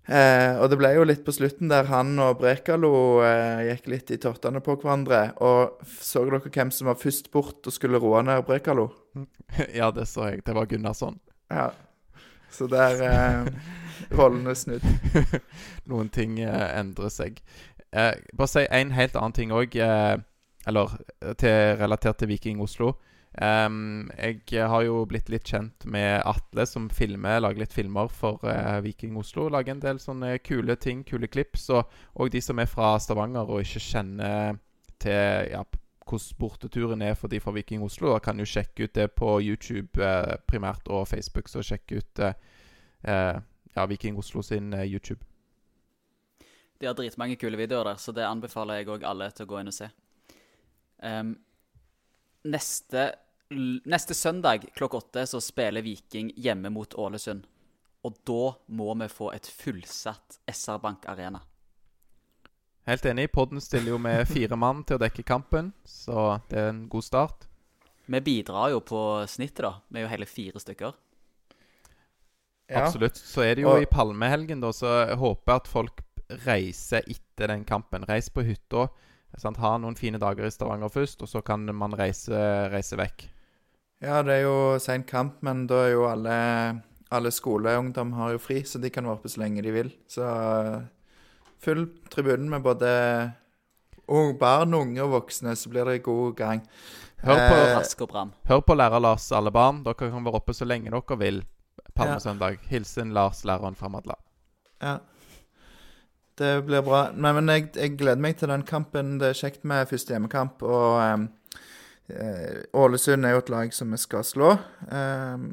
Eh, og det ble jo litt på slutten der han og Brekalo eh, gikk litt i tottene på hverandre. Og så dere hvem som var først bort og skulle roe ned Brekalo? ja, det så jeg. Det var Gunnarsson. Ja. Så der eh, Rollene snudd. Noen ting eh, endrer seg. Eh, bare si en helt annen ting òg, eh, eller eh, til, relatert til Viking Oslo. Um, jeg har jo blitt litt kjent med Atle, som filmer, lager litt filmer for uh, Viking Oslo. Lager en del sånne kule ting, kule klips. Og, og de som er fra Stavanger og ikke kjenner til ja, hvordan borteturen er for de fra Viking Oslo, da kan jo sjekke ut det på YouTube eh, primært og Facebook. Så sjekk ut eh, eh, ja, Viking Oslo sin eh, YouTube. De har dritmange kule videoer der, så det anbefaler jeg òg alle til å gå inn og se. Ehm, neste, neste søndag klokka åtte så spiller Viking hjemme mot Ålesund. Og da må vi få et fullsatt SR Bank Arena. Helt enig. Podden stiller jo med fire mann til å dekke kampen, så det er en god start. Vi bidrar jo på snittet, da. Vi er jo hele fire stykker. Ja. Absolutt. Så er det jo Og- i palmehelgen, da, så jeg håper at folk reiser etter den kampen. Reis på hytta. Sant? Ha noen fine dager i Stavanger først, og så kan man reise, reise vekk. Ja, det er jo sein kamp, men da er jo alle, alle skoleungdom har jo fri, så de kan være oppe så lenge de vil. Så uh, full tribunen med både ung, barn, unge og voksne, så blir det god gang. Hør på, Eh, Rask og Brann. hør på lærer Lars, alle barn. Dere kan være oppe så lenge dere vil. Palmesøndag. Hilsen Lars, læreren fra Madla. Ja. Det blir bra. Nei, men jeg, jeg gleder meg til den kampen. Det er kjekt med første hjemmekamp. Og ehm, eh, Ålesund er jo et lag som vi skal slå. Ehm,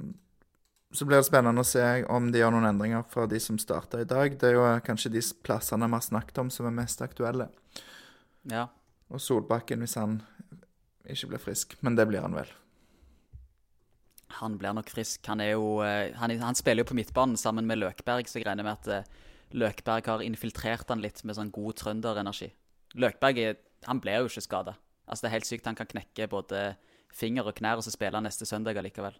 så blir det spennende å se om de gjør noen endringer fra de som starta i dag. Det er jo kanskje de plassene vi har snakket om som er mest aktuelle. Ja. Og Solbakken hvis han ikke blir frisk. Men det blir han vel. Han blir nok frisk. Han, jo, eh, han, han spiller jo på midtbanen sammen med Løkberg, så jeg regner med at eh, Løkberg har infiltrert han litt med sånn god trønderenergi. Løkberg er, han ble jo ikke skada. Altså, det er helt sykt. Han kan knekke både finger og knær, og så spiller han neste søndag allikevel.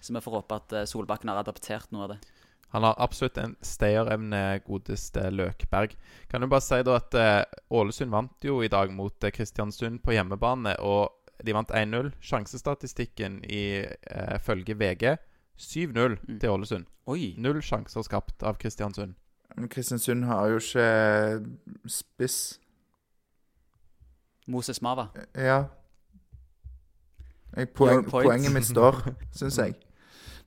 Så vi får håpe at eh, Solbakken har adaptert noe av det. Han har absolutt en stayerevne, godeste Løkberg. Kan du bare si da at eh, Ålesund vant jo i dag mot eh, Kristiansund på hjemmebane, og de vant 1-0. Sjansestatistikken i eh, VG 7-0 Mm. til Ålesund. Oi! Null sjanser skapt av Kristiansund. Men Kristiansund har jo ikke spiss. Moses Mava. Ja. Jeg, poeng, poenget mitt står, syns jeg.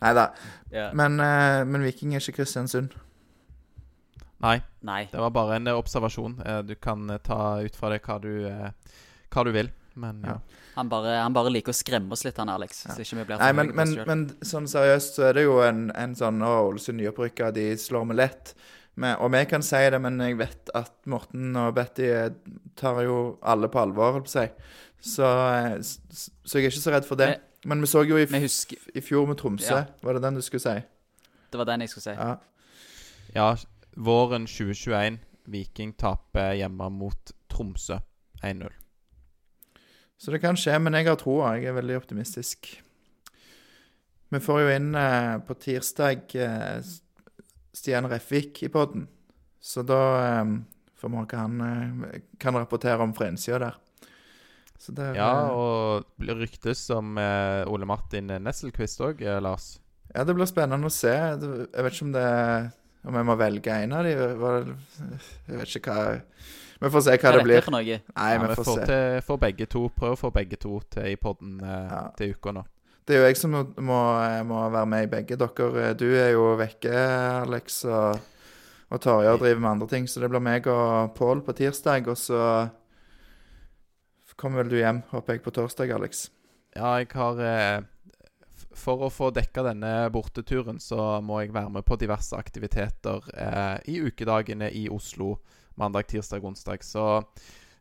Nei da. Yeah. Men, eh, men Viking er ikke Kristiansund. Nei, Nei. det var bare en eh, observasjon. Eh, du kan eh, ta ut fra det hva du, eh, hva du vil. Men ja. Ja. Han bare, han bare liker å skremme oss litt, han Alex. Så ikke vi blir Nei, men, men, men sånn seriøst så er det jo en, en sånn Å, Ålesund nyopprykka, de slår meg lett. Men, og vi kan si det, men jeg vet at Morten og Betty eh, tar jo alle på alvor, holdt på å si. Så, eh, så jeg er ikke så redd for det. Men, Men vi så jo i, Vi husker i fjor med Tromsø. Ja. Var det den du skulle si? Det var den jeg skulle si. Ja. ja, våren 2021. Viking taper hjemme mot Tromsø 1-0. Så det kan skje, men jeg har troa. Jeg er veldig optimistisk. Vi får jo inn eh, på tirsdag eh, Stian Refvik i poden. Så da eh, får vi høre hva han eh, kan rapportere om fra innsida der. Så det er, Ja, eh, og blir ryktes om eh, Ole Martin Nesselquist òg, eh, Lars. ja, det blir spennende å se. Jeg vet ikke om det om jeg må velge en av de. Jeg vet ikke hva Vi får se hva, Hva er det dette blir. for noe? Nei, ja, vi vi får får, se. til, får begge to. Prøv å få begge to til i podden eh, Ja. til uka nå. Det er jo jeg som må, må, være med i begge. Dere, du er jo vekke, Alex, og, Og Tarjei driver med andre ting, så det blir meg og Pål på tirsdag. Og så kommer vel du hjem, håper jeg, på torsdag, Alex. Ja, jeg har eh, For å få dekka denne borteturen, så må jeg være med på diverse aktiviteter eh, i ukedagene i Oslo. Mandag, tirsdag, onsdag. Så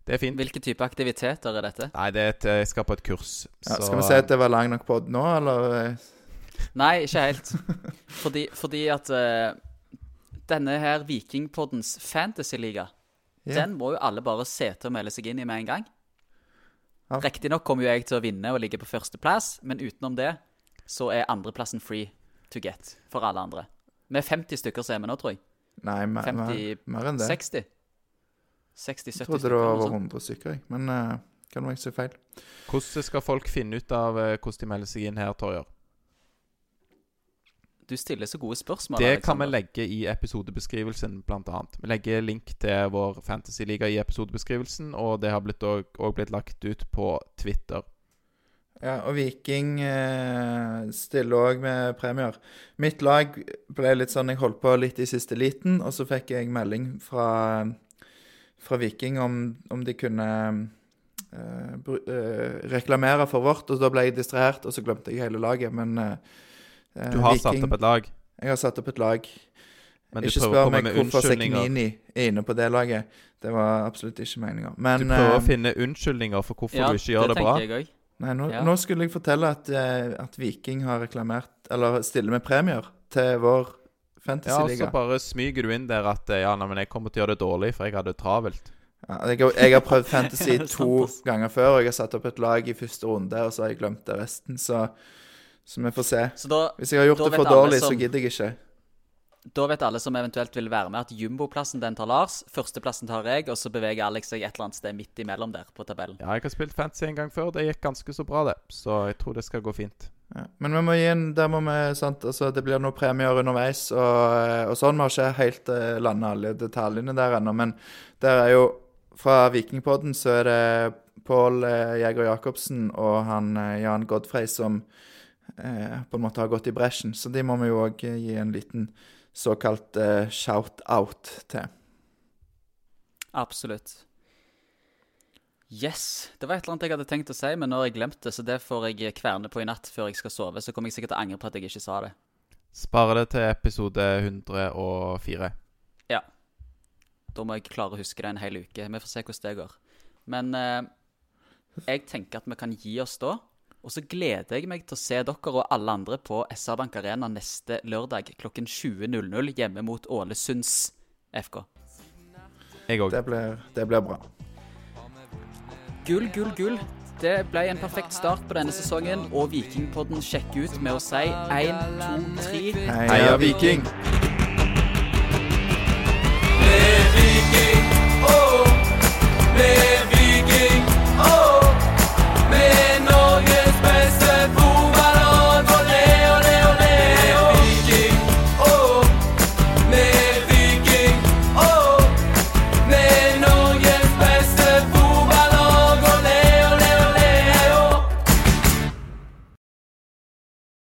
det er fint. Hvilke type aktiviteter er dette? Nei, det er et, jeg skal på et kurs. Ja, så skal vi si at det var lang nok pod nå, eller? eh? Nei, ikke helt. Fordi, fordi at uh, denne her Vikingpoddens fantasyliga, yeah. den må jo alle bare se til å melde seg inn i med en gang. Ja. Riktignok kommer jo jeg til å vinne og ligge på førsteplass, men utenom det så er andreplassen free to get for alle andre. Vi er 50 stykker som er med nå, tror jeg. Nei, mer, mer, 50, mer enn det. 60. 60-70 Jeg stykker. trodde det var over 100 stykker, jeg. Men uh, kan jeg si feil? Hvordan skal folk finne ut av uh, hvordan de melder seg inn her, Torjer? Du stiller så gode spørsmål. Det kan vi legge i episodebeskrivelsen, annet. Vi legger link til vår fantasyliga i episodebeskrivelsen, og det har blitt òg blitt lagt ut på Twitter. Ja, og Viking eh, stiller òg med premier. Mitt lag ble litt sånn Jeg holdt på litt i siste liten, og så fikk jeg melding fra, fra Viking om, om de kunne uh, eh, reklamere for vårt, og da ble jeg distrahert, og så glemte jeg hele laget, men eh, Du har satt opp et lag, Jeg har satt opp et lag. men du ikke prøver å spør komme meg med hvorfor. Seknini er inne på det laget. Det var absolutt ikke meninga. Men Du prøver å finne unnskyldninger for hvorfor Ja, du ikke gjør det, det bra. jeg også. Nei, nå, Ja. nå skulle jeg fortelle at, at Viking har reklamert Eller stiller med premier til vår Ja, og så bare smyger du inn der at eh, Ja, nei, men jeg kommer til å gjøre det dårlig, for jeg hadde det travelt. Ja, jeg, har- jeg har prøvd fantasy to ganger før, og jeg har satt opp et lag i første runde, og så har jeg glemt det resten, så, så vi får se. Så da, Hvis jeg har gjort det for dårlig, som, så gidder jeg ikke. da vet alle som eventuelt vil være med, at jumboplassen den tar Lars, førsteplassen tar jeg, og så beveger Alex seg et eller annet sted midt imellom der på tabellen. Ja, jeg har spilt fantasy en gang før. Det gikk ganske så bra, det. Så jeg tror det skal gå fint. Men vi må gi en, der må vi, sant, altså det blir noen premier underveis, og, og sånn. Vi har ikke helt uh, landa alle detaljene der ennå, men der er jo Fra Vikingpodden så er det Pål uh, Jæger Jacobsen og han eh, Jan Godfrey som eh, på en måte har gått i bresjen, så de må vi jo òg gi en liten såkalt eh, shout-out til. Absolutt. Yes. Det var et eller annet jeg hadde tenkt å si, men nå har jeg glemt det, så det får jeg kverne på i natt før jeg skal sove. Så kommer jeg sikkert til å angre på at jeg ikke sa det. Spare det til episode 104. Ja. Da må jeg klare å huske det en hel uke. Vi får se hvordan det går. Men eh, jeg tenker at vi kan gi oss da. Og så gleder jeg meg til å se dere og alle andre på SR Bank Arena neste lørdag klokken 20.00 hjemme mot Ålesunds FK. Jeg òg. Det det blir bra. Gull, gull, gull. Det ble en perfekt start på denne sesongen, og Vikingpodden sjekker ut med å si 1, 2, 3 Heia Viking! Med Viking, oh, med